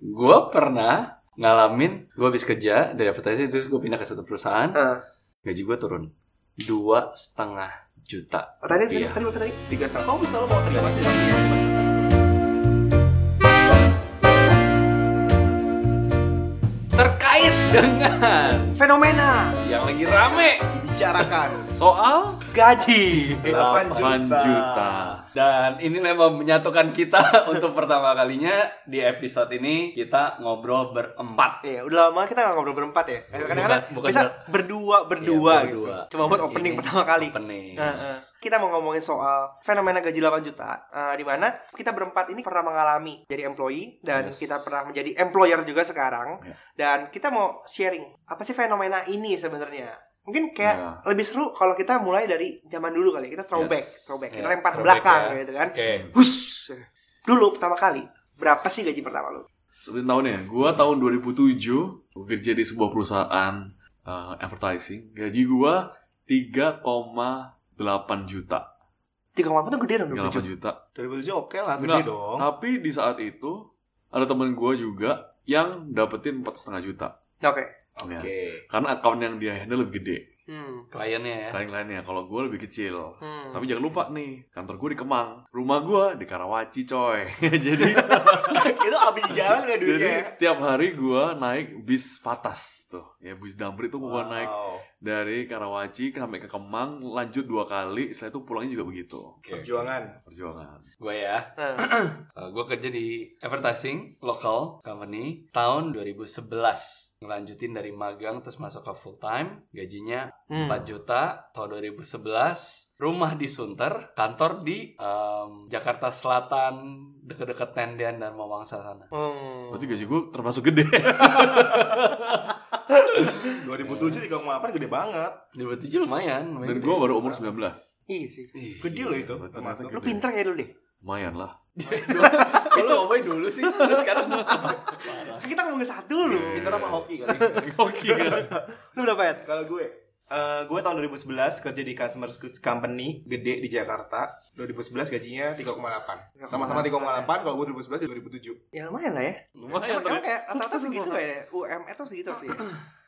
gue pernah ngalamin gue habis kerja dari advertising terus gue pindah ke satu perusahaan Eh, gaji gue turun dua setengah juta oh, tadi tadi tadi tadi. tiga setengah. Kau bisa lo mau terima sih terkait dengan Fenomena yang lagi rame bicarakan soal gaji. 8 8 juta. juta. Dan ini memang menyatukan kita untuk pertama kalinya di episode ini kita ngobrol berempat. Iya, udah lama kita nggak ngobrol berempat ya. Kadang-kadang Bukan- bukan bisa ber- berdua berdua Iya, gitu. Cuma buat opening Ini pertama kali. Opening. Eh, eh. Kita mau ngomongin soal fenomena gaji 8 juta eh, di mana kita berempat ini pernah mengalami jadi employee dan Yes. kita pernah menjadi employer juga sekarang Ya. dan kita mau sharing apa sih fenomena ini sebenarnya mungkin kayak Ya. lebih seru kalau kita mulai dari zaman dulu kali kita throwback Yes. throwback kita Ya, lempar ke throwback belakang ya. gitu kan Oke. Hush. dulu pertama kali berapa sih gaji pertama lu Sebenarnya tahun ya, gue tahun 2007 gue kerja di sebuah perusahaan uh, advertising. Gaji gue 3,8 juta. tiga koma tuh gede dong 3,8 27 juta. 2007 oke lah gede Enggak, dong Tapi di saat itu ada temen gue juga yang dapetin empat setengah juta. oke Ya. Oke Karena account yang dia handle lebih gede. hmm. Kliennya ya. Lain-lainnya. Kalau gue lebih kecil. Hmm. Tapi jangan lupa nih, kantor gue di Kemang, rumah gue di Karawaci coy. Jadi itu habis jalan gak duitnya ya? tiap hari gua naik bis patas tuh, ya bis damri itu gua naik Wow. dari Karawaci sampai ke Kemang, lanjut dua kali, setelah itu pulangnya juga begitu. Oke. perjuangan Perjuangan. Gue ya. Nah, gue kerja di advertising local company tahun 2011. Ngelanjutin dari magang terus masuk ke full time. Gajinya hmm. 4 juta tahun 2011. Rumah di Sunter, kantor di em, Jakarta Selatan, deket-deket Tendian dan Mawangsa sana. Hmm. Berarti gaji gua termasuk gede. 2007 3,8 gede banget 2007 lumayan. lumayan Dan gua baru umur 19. Iya sih. Ih, gede loh itu termasuk Lu pinter kayak dulu deh. Lumayan lah. Kalau Oboy dulu sih, terus sekarang Parah. Kan kita ngomongin satu dulu. pinter apa hoki kali Oke. Lu berapa ya? kalau gue eh, gue tahun 2011 kerja di customer goods company gede di Jakarta 2011 gajinya 3,8 sama-sama 3,8 kalau gue 2011 di 2007 Ya lumayan lah ya. Lumayan. Emang, emang kayak rata-rata segitu kayak ya? UMR tuh segitu ya?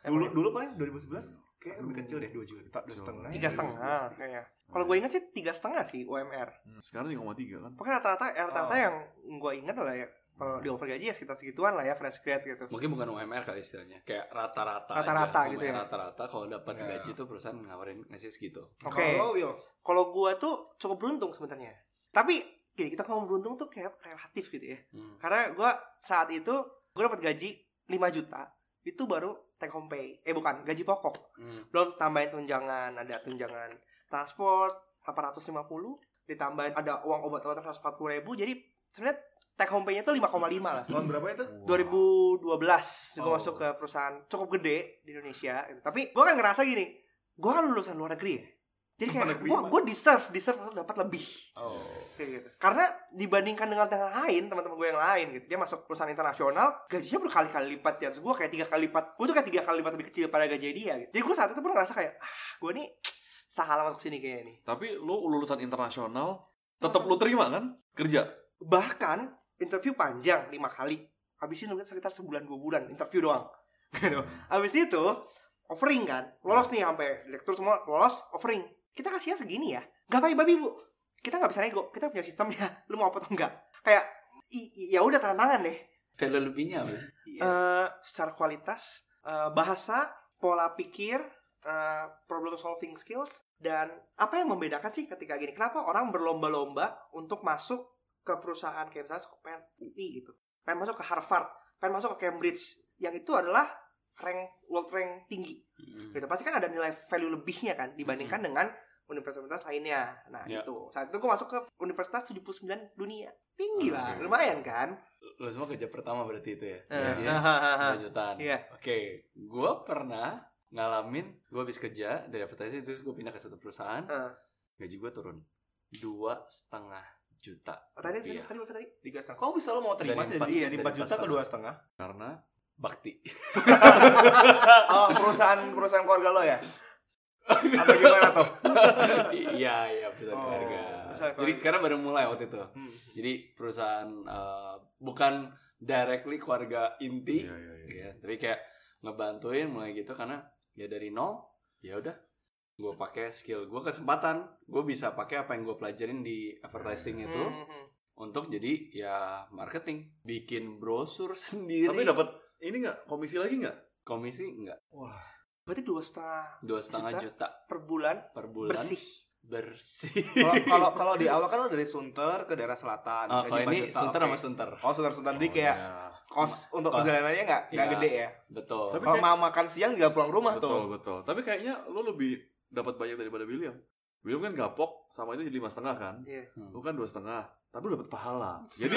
dulu dulu paling 2011 kayak lebih kecil deh 2 juta 2 setengah tiga setengah kayaknya. Kalau gue ingat sih tiga setengah sih UMR. Hmm, Sekarang 3,3 kan. Pokoknya rata-rata ya, rata-rata Oh. yang gue ingat lah ya. Kalau di over gaji ya sekitar segituan lah ya fresh grad gitu. Mungkin bukan UMR kali istilahnya, kayak rata-rata. Rata-rata gitu ya. Rata-rata kalau dapat Ya. gaji tuh perusahaan ngawarin ngasih segitu. Oke. kalau Will Kalau gue tuh cukup beruntung sebenarnya. Tapi gini kita ngomong beruntung tuh kayak relatif gitu ya. Hmm. Karena gue saat itu gue dapat gaji 5 juta itu baru take home pay. Eh bukan, gaji pokok. Hmm. Belum tambahin tunjangan, ada tunjangan transport 850, ditambahin ada uang obat-obatan 140 ribu. Jadi sebenarnya take home pay-nya tuh 5,5 lah. tahun berapa itu 2012 gue Oh. masuk ke perusahaan cukup gede di Indonesia tapi gue kan ngerasa gini gue kan lulusan luar negeri ya jadi kayak gue gue deserve deserve untuk dapat lebih. Oh. Kayak gitu. Karena dibandingkan dengan yang lain teman-teman gue yang lain gitu. Dia masuk perusahaan internasional gajinya berkali-kali lipat ya gue kayak tiga kali lipat. Gue tuh kayak tiga kali lipat lebih kecil pada gaji dia gitu. jadi gue saat itu pun ngerasa kayak ah gue nih salah masuk sini kayaknya nih. Tapi lu lulusan internasional, tetap lu terima kan? Kerja. bahkan interview panjang lima kali. Habisin mungkin sekitar sebulan dua bulan interview doang. Gitu. Habis itu offering kan. Lolos nih sampai direktur semua lolos offering kita kasihnya segini ya. Gak pakai babi bu. Kita nggak bisa nego. Kita punya sistemnya lu mau apa atau enggak? Kayak ya udah tantangan deh. Value lebihnya apa? sih? Eh, secara kualitas eh, bahasa pola pikir eh, problem solving skills dan apa yang membedakan sih ketika gini? Kenapa orang berlomba-lomba untuk masuk ke perusahaan kayak misalnya pengen UI gitu. Pengen masuk ke Harvard. Pengen masuk ke Cambridge. Yang itu adalah rank world rank tinggi. Hmm. gitu. Pasti kan ada nilai value lebihnya kan dibandingkan dengan universitas lainnya nah Ya. itu saat itu gue masuk ke universitas 79 dunia tinggi lah Oke. lumayan kan Lu semua kerja pertama berarti itu ya? Eh, Gajinya hahaha. 2 jutaan. Iya. Oke, gue pernah ngalamin gue habis kerja dari advertising terus gue pindah ke satu perusahaan, Eh. gaji gue turun dua setengah juta. Oh, tadi tadi tadi tadi tiga setengah kau bisa lo mau terima Dari sih empat- dari, iya, dari 4 juta empat ke dua setengah Karena bakti. oh perusahaan perusahaan keluarga lo ya apa gimana tuh iya iya perusahaan Oh, keluarga. perusahaan Jadi keluarga. karena baru mulai waktu itu. Hmm. Jadi perusahaan eh, bukan directly keluarga inti Iya, iya, iya. ya tapi kayak ngebantuin mulai gitu karena ya dari nol ya udah gue pakai skill gue kesempatan gue bisa pakai apa yang gue pelajarin di advertising itu Mhm. untuk jadi ya marketing bikin brosur sendiri Tapi dapat ini nggak komisi lagi nggak? komisi enggak Wah, Berarti dua setengah dua setengah Juta? juta per bulan per bulan bersih. bersih Kalau kalau kalau di awal kan lo dari Sunter ke daerah selatan. oh, kalau ini 4 juta, sunter oke. sama sunter Oh, Sunter-Sunter jadi kayak ya. kos untuk perjalanannya nggak nggak Iya. gede ya. betul Tapi Kalau mau makan siang juga pulang rumah betul tuh. betul. Tapi kayaknya lo lebih dapat banyak daripada William. William kan gapok sama itu jadi lima setengah kan? Iya. Lu kan dua setengah, tapi lu dapat pahala. Jadi,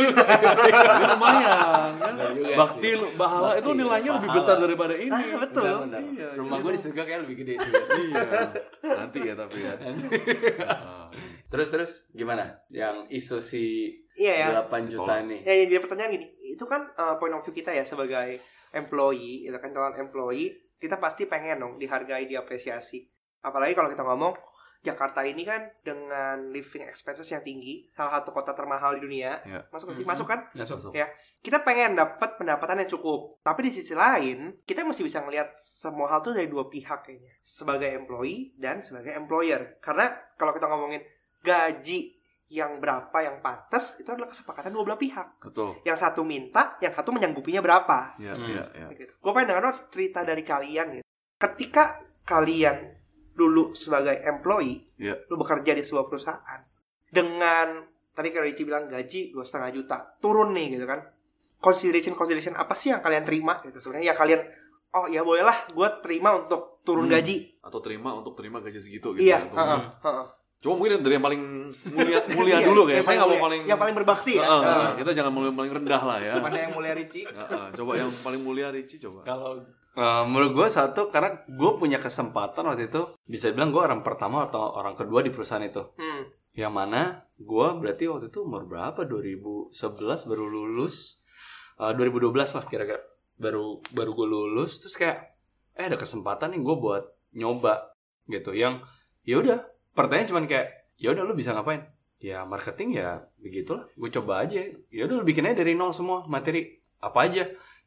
lumayan kan? Bakti lu, pahala itu nilainya lebih besar daripada ini. Ah, betul. Benar, benar. Iya, rumah gue di surga kayak lebih gede sih iya. Nanti ya tapi ya. Terus terus gimana yang isu si Iya ya. 8 juta ini Ya, yang jadi pertanyaan gini, itu kan uh, point of view kita ya sebagai employee, itu kan calon employee, kita pasti pengen dong dihargai, diapresiasi. Apalagi kalau kita ngomong Jakarta ini kan dengan living expenses yang tinggi, salah satu kota termahal di dunia. Iya. Masuk sih? Mhm. Masuk kan? masuk Ya. Kita pengen dapat pendapatan yang cukup. Tapi di sisi lain, kita mesti bisa ngelihat semua hal tuh dari dua pihak kayaknya. Sebagai employee dan sebagai employer. Karena kalau kita ngomongin gaji yang berapa yang pantas, itu adalah kesepakatan dua belah pihak Betul. yang satu minta, yang satu menyanggupinya berapa. Iya, Hmm. iya, iya. Gitu. Gue pengen dengar cerita dari kalian gitu. Ketika kalian dulu sebagai employee, Iya. lu bekerja di sebuah perusahaan dengan tadi kalau Ici bilang gaji dua setengah juta turun nih gitu kan. Consideration consideration apa sih yang kalian terima gitu sebenarnya? Ya kalian oh ya bolehlah gue terima untuk turun Hmm. gaji. Atau terima untuk terima gaji segitu gitu Iya. ya. Atau- heeh, heeh. Cuma mungkin dari yang paling mulia mulia Iya, dulu kayak. Saya nggak mau paling yang paling berbakti ya. Heeh, Heeh. kita jangan mulai paling rendah lah ya. Mana yang mulia Ricci? Heeh, coba yang paling mulia Ricci coba. kalau eh, menurut gue satu karena gue punya kesempatan waktu itu bisa bilang gue orang pertama atau orang kedua di perusahaan itu. Hmm. yang mana gue berarti waktu itu umur berapa? 2011 baru lulus. Eh, 2012 lah kira-kira. Baru baru gue lulus terus kayak eh ada kesempatan nih gue buat nyoba gitu. Yang ya udah pertanyaan cuman kayak ya udah lu bisa ngapain? Ya marketing ya begitulah gue coba aja. Ya udah lu bikin aja dari nol semua materi apa aja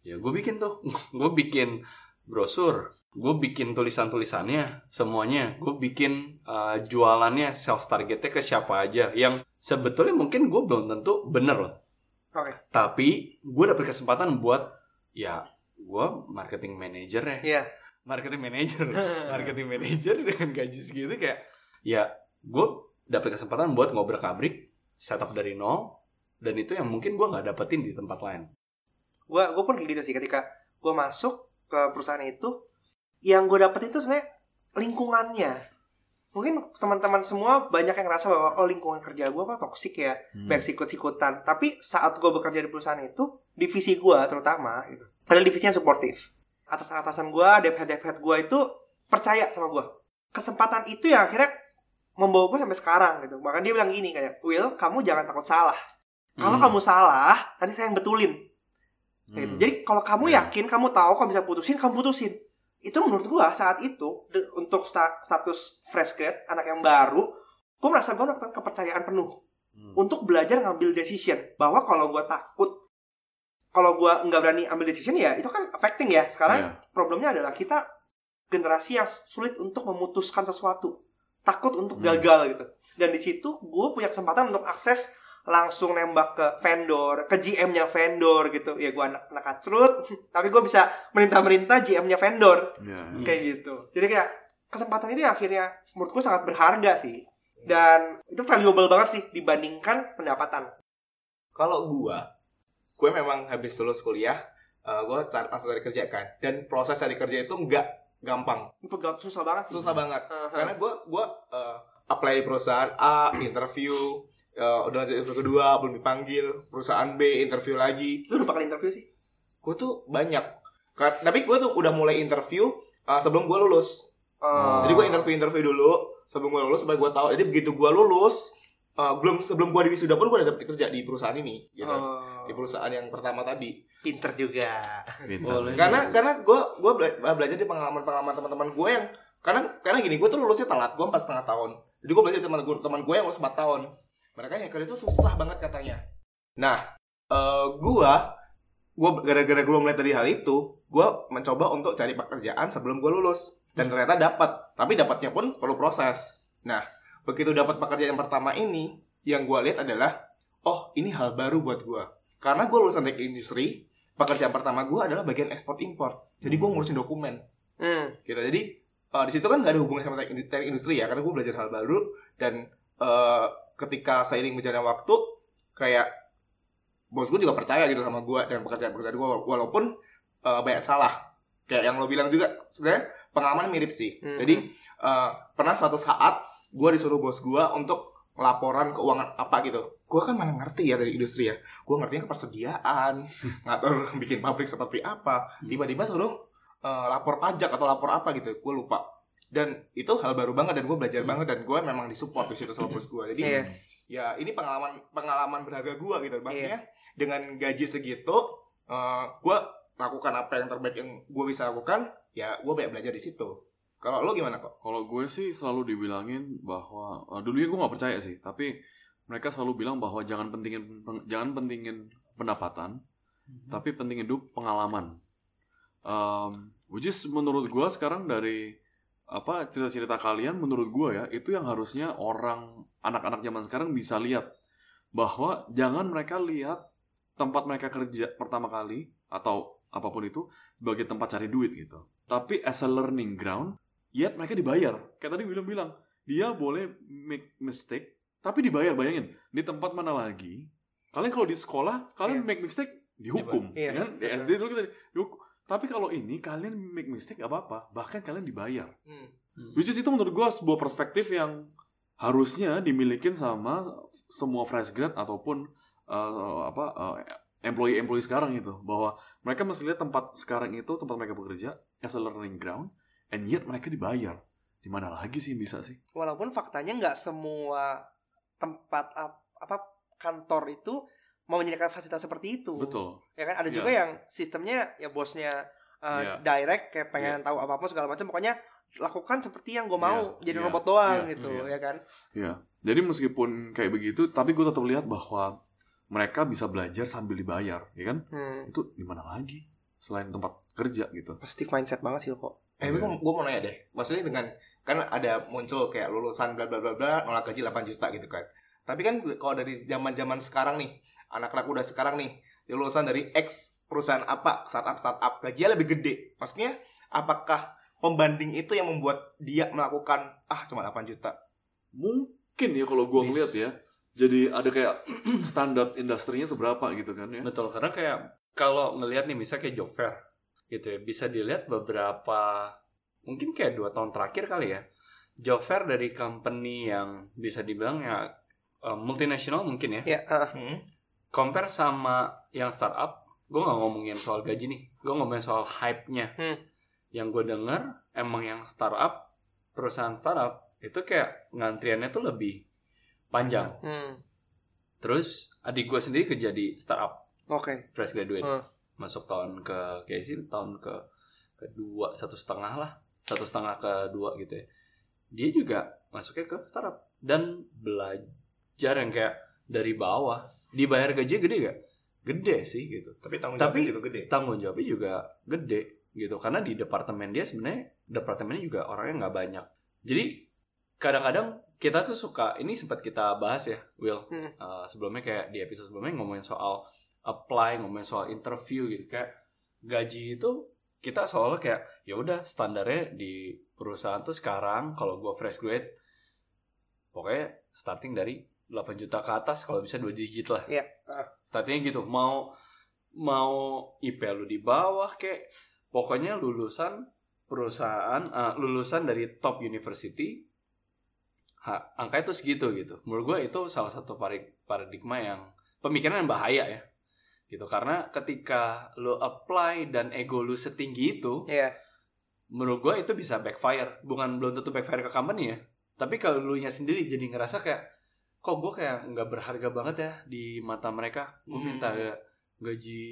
ya gue bikin tuh. Gue bikin brosur. Gue bikin tulisan-tulisannya semuanya. Gue bikin uh, jualannya sales targetnya ke siapa aja. Yang sebetulnya mungkin gue belum tentu bener loh Oke. tapi gue dapet kesempatan buat ya gue marketing manager ya. Iya. marketing manager. Marketing manager dengan gaji segitu kayak ya gue dapet kesempatan buat ngobrol abrik setup dari nol. Dan itu yang mungkin gue nggak dapetin di tempat lain gue gue pun kayak gitu sih ketika gue masuk ke perusahaan itu yang gue dapet itu sebenarnya lingkungannya. Mungkin teman-teman semua banyak yang ngerasa bahwa oh lingkungan kerja gue kok toksik ya Hmm. banyak sikut-sikutan. Tapi saat gue bekerja di perusahaan itu divisi gue terutama gitu adalah divisi yang suportif. Atas atasan gue dev head dev head gue itu percaya sama gue kesempatan itu yang akhirnya membawa gue sampai sekarang gitu. Bahkan dia bilang gini kayak Will kamu jangan takut salah. Kalau Hmm. kamu salah nanti saya yang betulin Gitu. Hmm. Jadi kalau kamu Ya. yakin, kamu tahu kamu bisa putusin, kamu putusin. Itu menurut gua saat itu untuk sta- status fresh grad, anak yang baru, gua merasa gua mendapatkan kepercayaan penuh Hmm. untuk belajar ngambil decision. Bahwa kalau gua takut, kalau gua nggak berani ambil decision ya itu kan affecting ya. Sekarang Iya. problemnya adalah kita generasi yang sulit untuk memutuskan sesuatu, takut untuk Hmm. gagal gitu. Dan di situ gue punya kesempatan untuk akses langsung nembak ke vendor, ke GM-nya vendor gitu. Ya gue anak anak kacrut, tapi gue bisa merintah-merintah GM-nya vendor. Hmm. kayak gitu. Jadi kayak kesempatan itu akhirnya menurut gue sangat berharga sih. Dan itu valuable banget sih dibandingkan pendapatan. Kalau gua, gue memang habis lulus kuliah, eh, gue cari langsung cari kerja kan. Dan proses cari kerja itu nggak gampang, Itu gak susah banget sih. susah banget. Uh-huh. Karena gue gue eh, apply di perusahaan A, interview, eh, udah lanjut interview kedua, belum dipanggil. Perusahaan B, interview lagi. Lu udah bakal interview sih? Gue tuh banyak. Tapi gue tuh udah mulai interview eh, sebelum gue lulus. Oh. Jadi gue interview-interview dulu sebelum gue lulus supaya gue tahu. Jadi begitu gue lulus, eh, belum sebelum gue di wisuda pun gue udah dapet kerja di perusahaan ini. Gitu. Oh. Di perusahaan yang pertama tadi. Pinter juga. Pintar. Boleh. karena karena gue gue belajar di pengalaman pengalaman teman-teman gue yang karena karena gini gue tuh lulusnya telat gue empat setengah tahun jadi gue belajar dari teman gue teman gue yang lulus empat tahun mereka yang kerja itu susah banget katanya. Nah eh gue gue gara-gara gue melihat dari hal itu gue mencoba untuk cari pekerjaan sebelum gue lulus. Dan ternyata dapat tapi dapatnya pun perlu proses. Nah begitu dapat pekerjaan yang pertama ini yang gue lihat adalah oh ini hal baru buat gue karena gue lulusan teknik industri pekerjaan pertama gue adalah bagian ekspor impor jadi gue ngurusin dokumen. Hmm. gitu. Jadi eh, di situ kan gak ada hubungan sama teknik, teknik industri ya karena gue belajar hal baru dan eh, ketika seiring berjalannya waktu kayak bos gue juga percaya gitu sama gue dan pekerjaan-pekerjaan gue walaupun eh, banyak salah. Kayak yang lo bilang juga sebenarnya pengalaman mirip sih. Hmm. jadi eh, pernah suatu saat gue disuruh bos gue untuk laporan keuangan apa gitu. Gue kan mana ngerti ya dari industri ya. Gue ngertinya ke persediaan ngatur bikin pabrik seperti apa. Tiba-tiba suruh eh, lapor pajak atau lapor apa gitu. Gue lupa dan itu hal baru banget dan gue belajar Hmm. banget dan gue memang disupport di situ sama bos gue jadi Iya. ya ini pengalaman pengalaman berharga gue gitu maksudnya dengan gaji segitu eh gue lakukan apa yang terbaik yang gue bisa lakukan ya gue banyak belajar di situ kalau lo gimana kok Kalau gue sih selalu dibilangin bahwa uh, dulunya gue nggak percaya sih, tapi mereka selalu bilang bahwa jangan pentingin peng- jangan pentingin pendapatan, tapi pentingin hidup pengalaman. Um, which is menurut gue sekarang dari apa cerita-cerita kalian menurut gue ya itu yang harusnya orang anak-anak zaman sekarang bisa lihat. Bahwa jangan mereka lihat tempat mereka kerja pertama kali atau apa pun itu sebagai tempat cari duit gitu. Tapi as a learning ground yet mereka dibayar. Kayak tadi William bilang dia boleh make mistake tapi dibayar bayangin. Di tempat mana lagi kalian kalau di sekolah kalian Iya. make mistake dihukum Iya, kan? Di betul. SD dulu kita dihukum tapi kalau ini kalian make mistake apa apa bahkan kalian dibayar. Hmm. which is itu menurut gue sebuah perspektif yang harusnya dimilikin sama semua fresh grad ataupun uh, apa uh, employee employee sekarang itu. Bahwa mereka mesti lihat tempat sekarang itu tempat mereka bekerja as a learning ground and yet mereka dibayar. Di mana lagi sih yang bisa sih? Walaupun faktanya nggak semua tempat ap- apa kantor itu mau menyediakan fasilitas seperti itu. betul Ya kan ada Iya. juga yang sistemnya ya bosnya uh, Iya. direct kayak pengen tahu apa-apa segala macam pokoknya lakukan seperti yang gue mau Iya, jadi iya, robot doang iya, gitu iya. ya kan. ya jadi meskipun kayak begitu tapi gue tetap lihat bahwa mereka bisa belajar sambil dibayar ya kan Hmm. itu di mana lagi selain tempat kerja gitu Positive mindset banget sih lo kok. eh gue gue mau nanya deh maksudnya dengan kan ada muncul kayak lulusan bla bla bla bla nolak gaji 8 juta gitu kan tapi kan kalau dari zaman zaman sekarang nih anak-anak udah sekarang nih lulusan dari X perusahaan apa startup startup gajinya lebih gede maksudnya apakah pembanding itu yang membuat dia melakukan ah cuma 8 juta mungkin ya kalau gue ngeliat ya jadi ada kayak standar industrinya seberapa gitu kan ya Betul, karena kayak kalau ngelihat nih misalnya kayak job fair gitu ya, bisa dilihat beberapa mungkin kayak dua tahun terakhir kali ya. Job fair dari company yang bisa dibilang ya eh, multinasional mungkin ya. Ya, ah. Hmm. Compare sama yang startup, gue nggak ngomongin soal gaji nih, gue ngomongin soal hype-nya. Hmm. Yang gue denger emang yang startup, perusahaan startup itu kayak ngantriannya tuh lebih panjang. Hmm. Terus adik gue sendiri kerja di startup Oke. fresh graduate Hmm. masuk tahun ke kayak sih tahun ke kedua satu setengah lah satu setengah kedua gitu ya dia juga masuknya ke startup dan belajar yang kayak dari bawah dibayar gaji gede gak gede sih gitu. Tapi tanggung Tapi- jawabnya juga gede. tanggung jawabnya juga gede gitu. Karena di departemen dia sebenarnya departemennya juga orangnya nggak banyak. Jadi kadang-kadang kita tuh suka ini sempat kita bahas ya Will. Hmm. Uh, sebelumnya kayak di episode sebelumnya ngomongin soal apply ngomongin soal interview gitu. Kayak gaji itu kita soalnya kayak ya udah standarnya di perusahaan tuh sekarang kalau gua fresh grade pokoknya starting dari 8 juta ke atas kalau bisa dua digit lah Iya. Ah. startingnya gitu mau mau IP lu di bawah kayak pokoknya lulusan perusahaan uh, lulusan dari top university ha, angka itu segitu gitu menurut gue itu salah satu paradigma yang pemikiran yang bahaya ya gitu karena ketika lo apply dan ego lu setinggi itu Iya. menurut gue itu bisa backfire bukan belum tentu backfire ke company ya tapi kalau lu nya sendiri jadi ngerasa kayak kok gue kayak nggak berharga banget ya di mata mereka gue Hmm. minta ga- gaji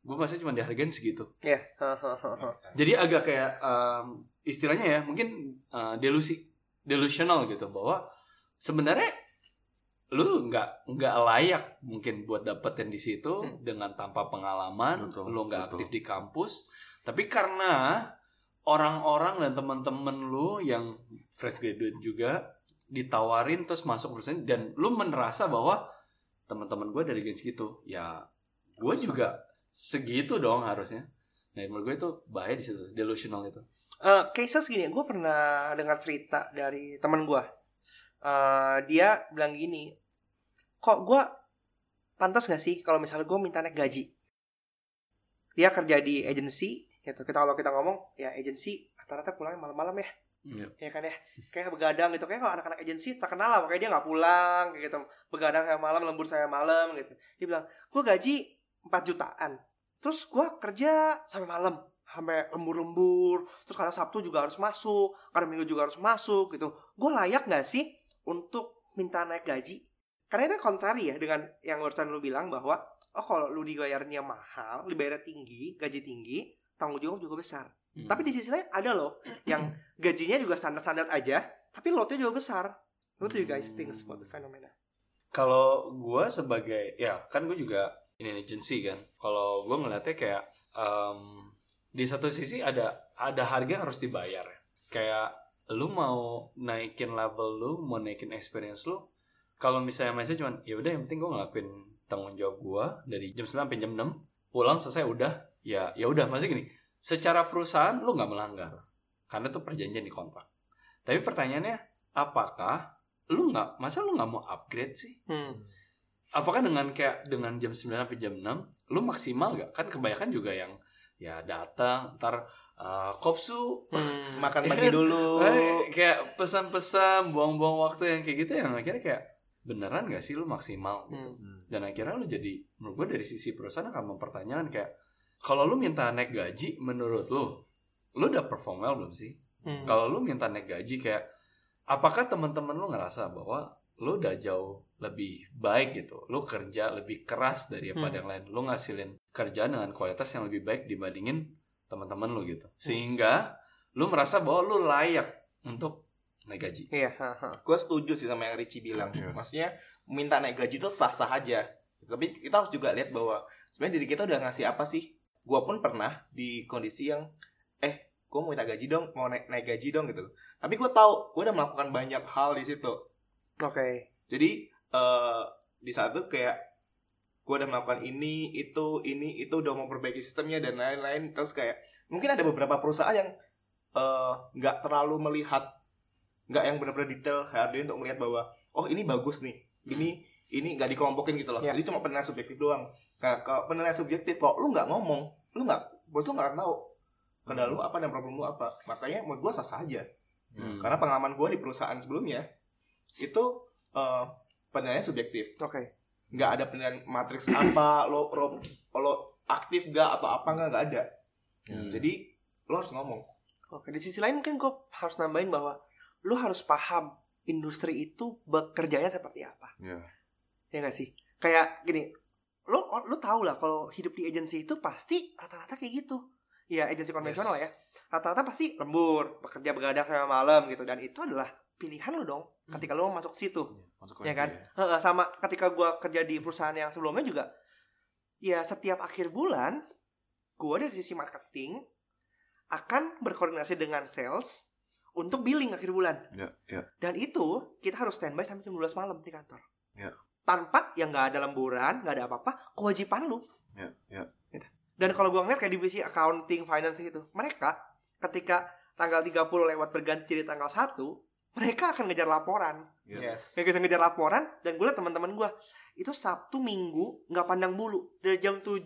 gue masih cuma dihargain segitu Iya. Ha, ha. jadi agak kayak um, istilahnya ya mungkin uh, delusi delusional gitu bahwa sebenarnya lu nggak nggak layak mungkin buat dapetin di situ Hmm. dengan tanpa pengalaman Betul, lu nggak aktif di kampus tapi karena orang-orang dan teman-teman lu yang fresh graduate juga ditawarin terus masuk perusahaan dan lu merasa bahwa teman-teman gue dari gaji segitu ya gue juga segitu dong harusnya nah menurut gue itu bahaya di situ delusional itu Eh, cases gini, gue pernah dengar cerita dari teman gue. Eh, dia bilang gini, kok gue pantas gak sih kalau misalnya gue minta naik gaji? Dia kerja di agency, gitu. Kita kalau kita ngomong, ya agency rata-rata pulangnya malam-malam ya, Iya. ya kan ya. Kayak begadang gitu. Kayak kalau anak-anak agency terkenal lah, makanya dia nggak pulang, kayak gitu. Begadang saya malam, lembur saya malam, gitu. Dia bilang, gue gaji 4 jutaan. Terus gue kerja sampai malam sampai lembur-lembur terus kadang Sabtu juga harus masuk kadang Minggu juga harus masuk gitu gue layak nggak sih untuk minta naik gaji karena itu kontari ya dengan yang barusan lu bilang bahwa oh kalau lu dibayarnya mahal dibayarnya tinggi gaji tinggi tanggung jawab juga besar Hmm. tapi di sisi lain ada loh yang gajinya juga standar-standar aja tapi lotnya juga besar what do you guys think about the phenomena Kalau gue sebagai ya kan gue juga in an agency kan. Kalau gue ngeliatnya kayak em, di satu sisi ada ada harga yang harus dibayar. Kayak lu mau naikin level lu, mau naikin experience lu. Kalau misalnya mindset cuman ya udah yang penting gue ngelakuin tanggung jawab gue dari jam 9 sampai jam 6 pulang selesai udah ya ya udah masih gini secara perusahaan lu nggak melanggar karena itu perjanjian di kontrak tapi pertanyaannya apakah lu nggak masa lu nggak mau upgrade sih hmm. apakah dengan kayak dengan jam 9 sampai jam 6 lu maksimal gak kan kebanyakan juga yang ya datang ntar uh, kopsu Hmm. Makan pagi dulu. eh, kayak pesan-pesan buang-buang waktu yang kayak gitu yang akhirnya kayak beneran gak sih lu maksimal gitu Hmm. dan akhirnya lu jadi menurut gue dari sisi perusahaan akan mempertanyakan kayak kalau lu minta naik gaji menurut lu lu udah perform well belum sih? Hmm. kalau lu minta naik gaji kayak apakah teman-teman lu ngerasa bahwa lu udah jauh lebih baik gitu? Lu kerja lebih keras daripada Hmm. yang lain. Lu ngasilin kerjaan dengan kualitas yang lebih baik dibandingin teman-teman lu gitu. Sehingga lu merasa bahwa lu layak untuk naik gaji. Iya, ha, ha. gue setuju sih sama yang Richie bilang. Iya. maksudnya minta naik gaji itu sah sah aja. Tapi kita harus juga lihat bahwa sebenarnya diri kita udah ngasih apa sih gue pun pernah di kondisi yang eh gue mau minta gaji dong mau naik naik gaji dong gitu. Tapi gue tahu gue udah melakukan banyak hal di situ. Oke. jadi eh di saat itu kayak gue udah melakukan ini itu ini itu udah mau perbaiki sistemnya dan lain-lain. Terus kayak mungkin ada beberapa perusahaan yang eh, nggak terlalu melihat nggak yang benar-benar detail HRD untuk melihat bahwa oh ini bagus nih. Ini ini nggak dikelompokin gitu loh. Ya. jadi cuma penilaian subjektif doang nah kalau penilaian subjektif kok lu nggak ngomong lu nggak bos lu nggak akan tahu kendala lu apa dan problem lu apa makanya menurut gue sah sah aja Hmm. karena pengalaman gue di perusahaan sebelumnya itu eh, penilaiannya subjektif Oke. nggak ada penilaian matriks apa lo lo lo aktif gak atau apa nggak nggak ada Hmm. jadi lo harus ngomong Oke, di sisi lain mungkin gue harus nambahin bahwa lu harus paham industri itu bekerjanya seperti apa. Iya. Ya gak sih? Kayak gini, lu lu tahu lah kalau hidup di agensi itu pasti rata-rata kayak gitu. Ya, agensi konvensional Yes. ya. Rata-rata pasti lembur, bekerja begadang sampai malam gitu dan itu adalah pilihan lu dong ketika lu mau masuk situ. Konsekuensi Ya kan? Heeh, sama ketika gua kerja di perusahaan yang sebelumnya juga ya setiap akhir bulan gua dari sisi marketing akan berkoordinasi dengan sales untuk billing akhir bulan. Ya, ya. Dan itu kita harus standby sampai jam 12 malam di kantor. Ya. Tanpa yang nggak ada lemburan, nggak ada apa-apa, kewajiban lu. Ya, ya. Dan kalau gua ngeliat kayak divisi accounting, finance gitu, mereka ketika tanggal 30 lewat berganti jadi tanggal 1, mereka akan ngejar laporan. Ya. yes Kayak gitu ngejar laporan dan gue liat teman-teman gue itu Sabtu Minggu nggak pandang bulu dari jam 7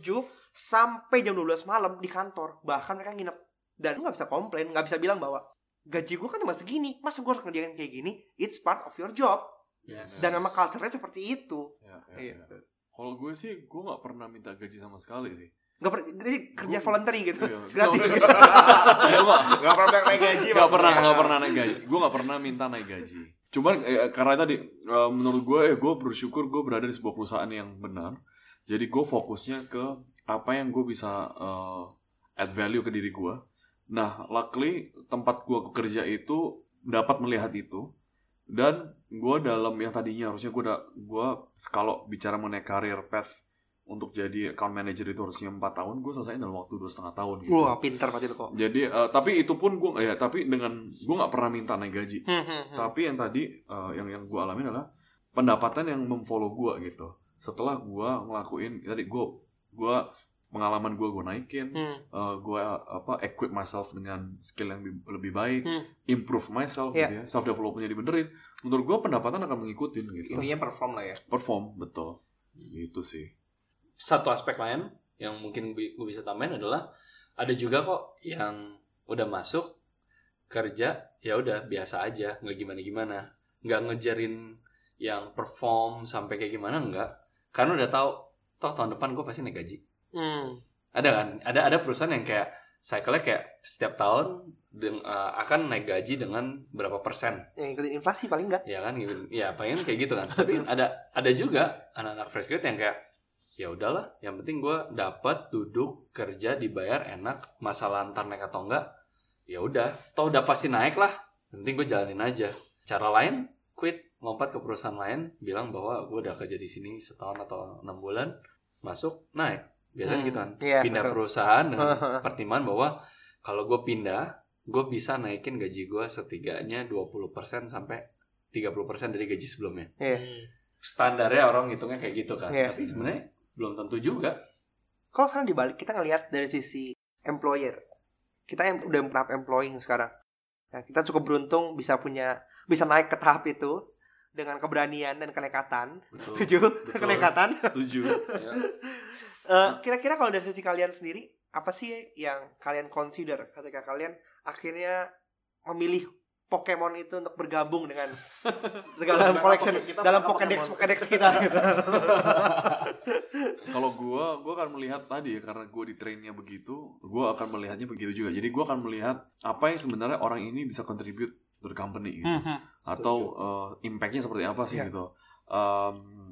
sampai jam 12 malam di kantor bahkan mereka nginep dan lu nggak bisa komplain nggak bisa bilang bahwa gaji gue kan cuma segini masa gue harus ngerjain kayak gini it's part of your job Yes. dan memang culture-nya seperti itu Ya, ya, Iya. ya. Kalau gue sih, gue nggak pernah minta gaji sama sekali sih. nggak per- jadi kerja Gua- voluntary gitu Iya. gratis Gue nggak nggak pernah naik gaji nggak maksudnya. pernah nggak pernah naik gaji. Gue nggak pernah minta naik gaji. Cuman eh, karena tadi eh, menurut gue, eh, gue bersyukur gue berada di sebuah perusahaan yang benar. Jadi gue fokusnya ke apa yang gue bisa eh, add value ke diri gue. Nah, luckily tempat gue bekerja itu dapat melihat itu dan gue dalam yang tadinya harusnya gue udah gue kalau bicara mengenai karir path untuk jadi account manager itu harusnya empat tahun gue selesai dalam waktu dua setengah tahun gitu Wah, pintar berarti itu kok. jadi eh, tapi itu pun gue ya tapi dengan gue nggak pernah minta naik gaji Hmm, hmm, hmm. tapi yang tadi eh, yang yang gue alamin adalah pendapatan yang memfollow gue gitu setelah gue ngelakuin tadi gue gue pengalaman gue gue naikin Hmm. uh, gue apa equip myself dengan skill yang bi- lebih baik, Hmm. improve myself, Iya. gitu ya, self developmentnya dibenerin. Menurut gue pendapatan akan mengikuti gitu. Intinya perform lah ya. Perform betul, gitu sih. Satu aspek lain yang mungkin gue bisa tambahin adalah ada juga kok yang udah masuk kerja ya udah biasa aja nggak gimana gimana nggak ngejarin yang perform sampai kayak gimana nggak karena udah tahu toh tahun depan gue pasti naik gaji Hmm. ada kan? Ada ada perusahaan yang kayak cycle-nya kayak setiap tahun deng- eh, akan naik gaji dengan berapa persen. Yang ikutin inflasi paling enggak. ya kan? Gitu. Ya pengen kayak gitu kan. Tapi ada ada juga anak-anak fresh grade yang kayak ya udahlah yang penting gue dapat duduk kerja dibayar enak masalah ntar naik atau enggak ya udah. Toh udah pasti naik lah. Yang penting gue jalanin aja. Cara lain quit. Lompat ke perusahaan lain bilang bahwa gue udah kerja di sini setahun atau enam bulan masuk naik biasanya Hmm, gitu kan iya, pindah betul. perusahaan dengan pertimbangan bahwa kalau gue pindah gue bisa naikin gaji gue setidaknya 20% sampai 30% dari gaji sebelumnya Iya. standarnya orang hitungnya kayak gitu kan Iya. tapi sebenarnya belum tentu juga Kalau sekarang dibalik kita ngelihat dari sisi employer, kita yang udah tahap employing sekarang. Nah, kita cukup beruntung bisa punya bisa naik ke tahap itu dengan keberanian dan kenekatan. Betul. Setuju? Betul. kenekatan. Setuju. ya. Eh, kira-kira kalau dari sisi kalian sendiri, apa sih yang kalian consider ketika kalian akhirnya memilih Pokemon itu untuk bergabung dengan dalam Kita collection Pokemon- dalam kita Pokédex Pokemon. Pokédex kita gitu. Kalau gue, gue akan melihat tadi ya karena gue di trainnya begitu, gue akan melihatnya begitu juga. Jadi gue akan melihat apa yang sebenarnya orang ini bisa contribute to the company gitu. Mhm. atau uh, impactnya seperti apa sih Iya. gitu. Um,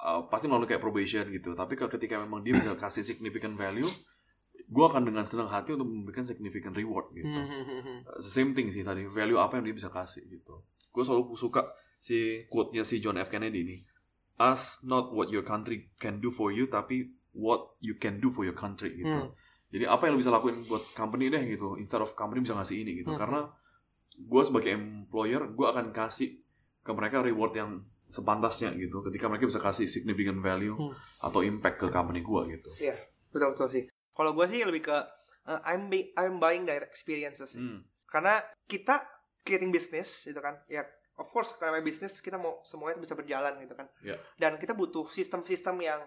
uh, pasti melalui kayak probation gitu. Tapi kalau ketika memang dia bisa kasih significant value, gue akan dengan senang hati untuk memberikan significant reward gitu. Uh, Same thing sih tadi, value apa yang dia bisa kasih gitu. Gue selalu suka si quote-nya si John F Kennedy ini. Ask not what your country can do for you, tapi what you can do for your country gitu. Hmm. Jadi apa yang lo bisa lakuin buat company deh gitu, instead of company bisa ngasih ini gitu. Hmm. Karena gue sebagai employer, gue akan kasih ke mereka reward yang sepantasnya gitu. Ketika mereka bisa kasih significant value Hmm. atau impact ke company gue gitu. Betul betul sih. Kalau gue sih lebih ke uh, I'm I'm buying their experiences. Hmm. Karena kita creating business gitu kan. Ya of course karena bisnis kita mau semuanya itu bisa berjalan gitu kan. Ya. Dan kita butuh sistem-sistem yang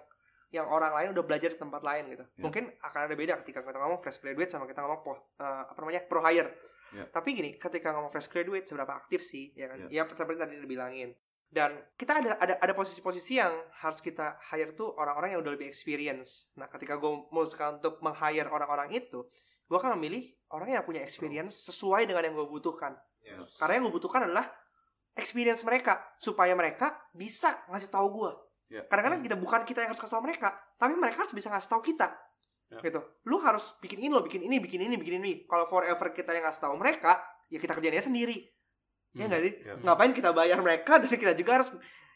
yang orang lain udah belajar di tempat lain gitu. Ya. Mungkin akan ada beda ketika kita ngomong fresh graduate sama kita ngomong po- uh, apa namanya pro hire. Ya. Tapi gini, ketika ngomong fresh graduate seberapa aktif sih ya kan? Ya. Ya, seperti tadi dibilangin. Dan kita ada ada ada posisi-posisi yang harus kita hire tuh orang-orang yang udah lebih experience. Nah, ketika gue memutuskan untuk meng-hire orang-orang itu, gue akan memilih orang yang punya experience sesuai dengan yang gue butuhkan. Yes. Karena yang gue butuhkan adalah experience mereka supaya mereka bisa ngasih tahu gue. Ya. Kadang-kadang kita bukan kita yang harus kasih tahu mereka, tapi mereka harus bisa ngasih tahu kita. Ya. Gitu. Lu harus bikin ini lo, bikin ini, bikin ini, bikin ini. Kalau forever kita yang ngasih tahu mereka, ya kita kerjainnya sendiri. Ya Hmm. nggak sih? Ya. Ngapain kita bayar mereka dan kita juga harus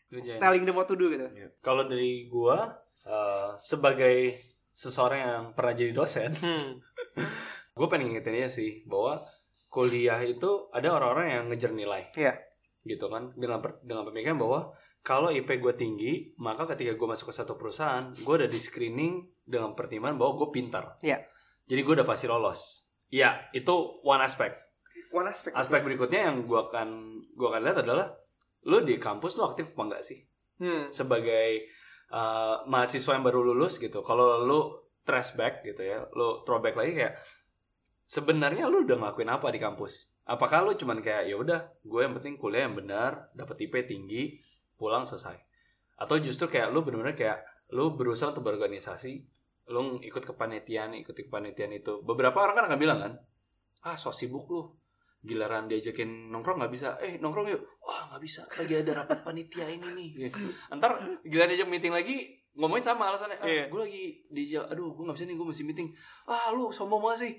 Kerjain. telling them what to do gitu. kalau dari gua eh, sebagai seseorang yang pernah jadi dosen Hmm. gue pengen ngingetin aja sih bahwa kuliah itu ada orang-orang yang ngejar nilai. Iya. Gitu kan dengan per- dengan pemikiran bahwa kalau IP gue tinggi, maka ketika gue masuk ke satu perusahaan, gue udah di screening dengan pertimbangan bahwa gue pintar. Iya. Jadi gue udah pasti lolos. Iya, itu one aspect. One aspect. Aspek berikutnya yang gue akan gue akan lihat adalah lu di kampus lu aktif apa enggak sih? Hmm. sebagai uh, mahasiswa yang baru lulus gitu kalau lu trash back gitu ya lu throwback lagi kayak sebenarnya lu udah ngelakuin apa di kampus apakah lu cuman kayak ya udah gue yang penting kuliah yang benar dapat IP tinggi pulang selesai atau justru kayak lu bener-bener kayak lu berusaha untuk berorganisasi lu ikut kepanitiaan ikut kepanitiaan itu beberapa orang kan akan bilang kan ah so sibuk lu giliran diajakin nongkrong nggak bisa eh nongkrong yuk wah nggak bisa lagi ada rapat panitia ini nih Ntar gila diajak meeting lagi ngomongin sama alasannya. Ah, Iya. gue lagi diajak, aduh gue gak bisa nih, gue mesti meeting. Ah lu sombong banget sih.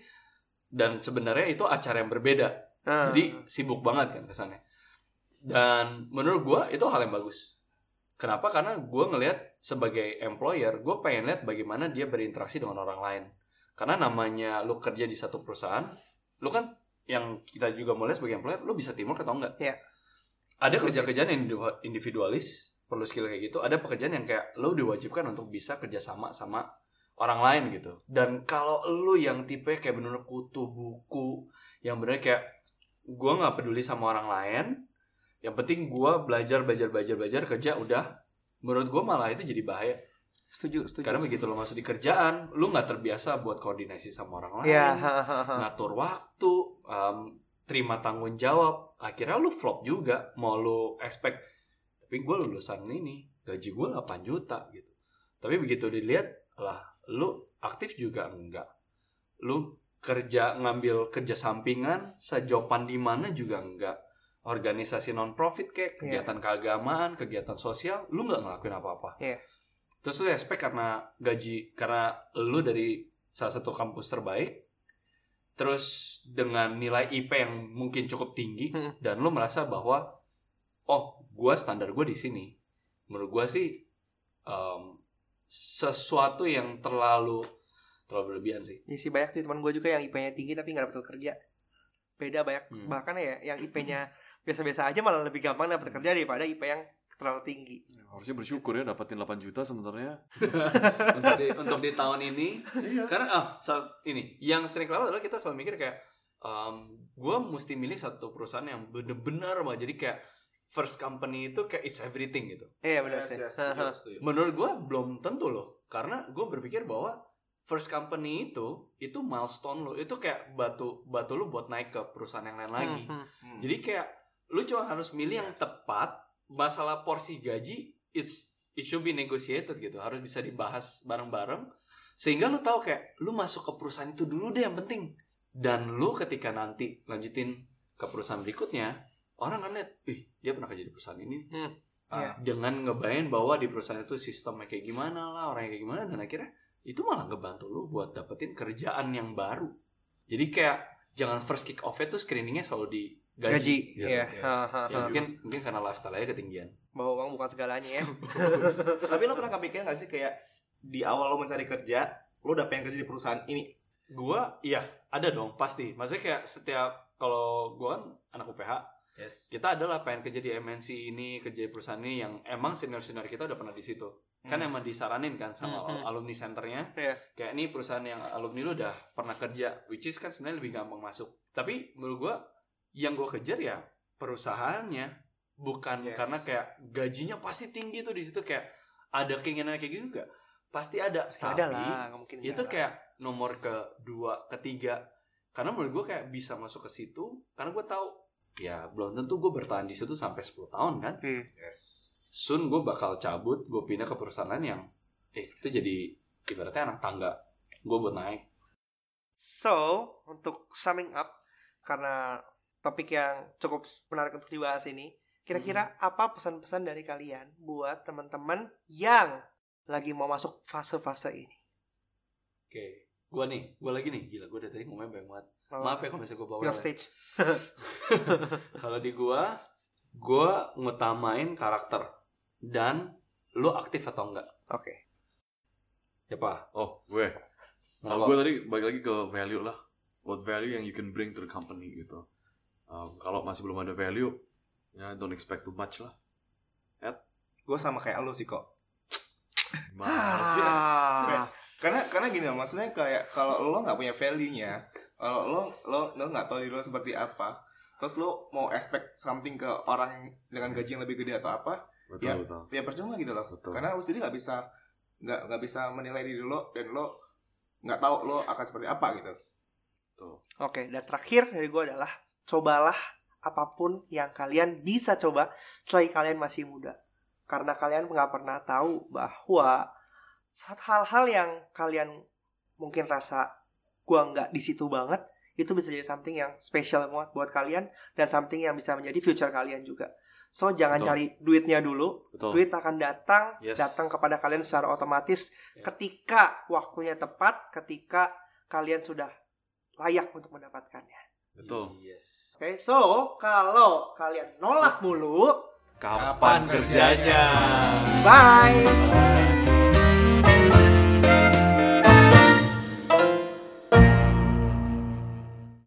Dan sebenarnya itu acara yang berbeda. Ah. Jadi sibuk banget kan kesannya. dan menurut gue itu hal yang bagus kenapa karena gue ngelihat sebagai employer gue pengen lihat bagaimana dia berinteraksi dengan orang lain karena namanya lu kerja di satu perusahaan lu kan yang kita juga mulai sebagai employer lu bisa teamwork atau enggak? Iya. ada kerja-kerjaan yang individu- individualis perlu skill kayak gitu ada pekerjaan yang kayak lu diwajibkan untuk bisa kerjasama sama orang lain gitu. Dan kalau lu yang tipe kayak bener kutu buku yang bener kayak gua nggak peduli sama orang lain yang penting gua belajar belajar belajar belajar kerja udah. Menurut gua malah itu jadi bahaya Setuju, setuju. karena begitu lo masuk di kerjaan lu nggak terbiasa buat koordinasi sama orang lain ha. ngatur waktu um, terima tanggung jawab akhirnya lu flop juga mau lu expect tapi gue lulusan ini gaji gue 8 juta gitu tapi begitu dilihat lah lu aktif juga enggak lu kerja ngambil kerja sampingan sejopan di mana juga enggak organisasi non profit kayak Iya. kegiatan keagamaan kegiatan sosial lu nggak ngelakuin apa-apa Iya. Terus lu expect karena gaji karena lu dari salah satu kampus terbaik terus dengan nilai IP yang mungkin cukup tinggi Hmm. dan lu merasa bahwa oh gua standar gue di sini menurut gua sih em, sesuatu yang terlalu terlalu berlebihan sih Iya sih banyak sih teman gue juga yang IP-nya tinggi tapi nggak dapat kerja. Beda banyak. Hmm. Bahkan ya yang IP-nya biasa-biasa aja malah lebih gampang dapat kerja daripada IP yang terlalu tinggi. Harusnya bersyukur ya dapatin 8 juta sebenarnya. untuk di untuk di tahun ini Iya. karena ah saat ini yang sering kelewat adalah kita selalu mikir kayak em gue mesti milih satu perusahaan yang bener-bener banget jadi kayak first company itu kayak it's everything gitu Iya benar Yes, sih. yes, ha. setuju. menurut gue belum tentu loh karena gue berpikir bahwa first company itu itu milestone lo itu kayak batu batu lo buat naik ke perusahaan yang lain lagi Hmm, hmm. Hmm. jadi kayak lu cuma harus milih yang Yes. tepat masalah porsi gaji it's it should be negotiated gitu. Harus bisa dibahas bareng-bareng. Sehingga lu tahu kayak lu masuk ke perusahaan itu dulu deh yang penting. Dan lu ketika nanti lanjutin ke perusahaan berikutnya orang kan lihat, ih dia pernah kerja di perusahaan ini. Ah, dengan ngebayangin bahwa di perusahaan itu sistemnya kayak gimana lah orangnya kayak gimana dan akhirnya itu malah ngebantu lu buat dapetin kerjaan yang baru. Jadi kayak jangan first kick off itu screeningnya selalu di gaji, Gaji. gitu. Iya. yes. Ha, ha, Ya, ha. mungkin mungkin karena lifestyle aja ketinggian Bahwa uang bukan segalanya ya. Tapi lo pernah kepikiran gak sih kayak di awal lo mencari kerja, lo udah pengen kerja di perusahaan ini? gua iya ada dong pasti maksudnya kayak setiap kalau gua kan anak UPH Yes. kita adalah pengen kerja di MNC ini kerja di perusahaan ini yang emang senior senior kita udah pernah di situ kan Hmm. emang disaranin kan sama Hmm, hmm. alumni centernya Iya. kayak ini perusahaan yang alumni lu udah pernah kerja which is kan sebenarnya lebih gampang masuk tapi menurut gua yang gua kejar ya perusahaannya bukan Yes. karena kayak gajinya pasti tinggi tuh di situ kayak ada keinginan kayak gitu enggak pasti ada Pasti tapi ada lah, mungkin itu nggak lah. kayak nomor kedua ketiga karena menurut gue kayak bisa masuk ke situ karena gue tahu ya belum tentu gue bertahan di situ sampai 10 tahun kan Hmm. Yes. soon gue bakal cabut gue pindah ke perusahaan lain yang eh itu jadi ibaratnya anak tangga gue buat naik So, untuk summing up karena topik yang cukup menarik untuk dibahas ini, kira-kira apa pesan-pesan dari kalian buat teman-teman yang lagi mau masuk fase-fase ini? oke gue nih gue lagi nih gila gue dari tadi ngomongnya banyak banget maaf ya kalau misalnya gue bawa Your stage. kalau di gue gue ngutamain karakter dan lu aktif atau enggak Oke. siapa Oh, gue. Kalau gue tadi balik lagi ke value lah. What value yang you can bring to the company gitu. Um, kalau masih belum ada value, ya don't expect too much lah. Gue sama kayak lo sih kok. Sih? Ah. Karena karena gini loh, maksudnya kayak kalau lo nggak punya value-nya, kalau lo lo lo nggak tahu diri lo seperti apa, terus lo mau expect something ke orang dengan gaji yang lebih gede atau apa, Betul, Ya. betul. ya percuma gitu loh. Betul. Karena lo sendiri nggak bisa nggak nggak bisa menilai diri lo dan lo nggak tahu lo akan seperti apa gitu. Oke, dan terakhir dari gue adalah cobalah apa pun yang kalian bisa coba selagi kalian masih muda. Karena kalian nggak pernah tahu bahwa saat hal-hal yang kalian mungkin rasa gua nggak di situ banget, itu bisa jadi something yang special banget buat kalian dan something yang bisa menjadi future kalian juga. So jangan Betul. cari duitnya dulu, Betul. duit akan datang, Yes. datang kepada kalian secara otomatis Ya. ketika waktunya tepat, ketika kalian sudah layak untuk mendapatkannya. Betul. Yes. Oke, so kalau kalian nolak mulu, Kapan kerjanya? bye. Bye.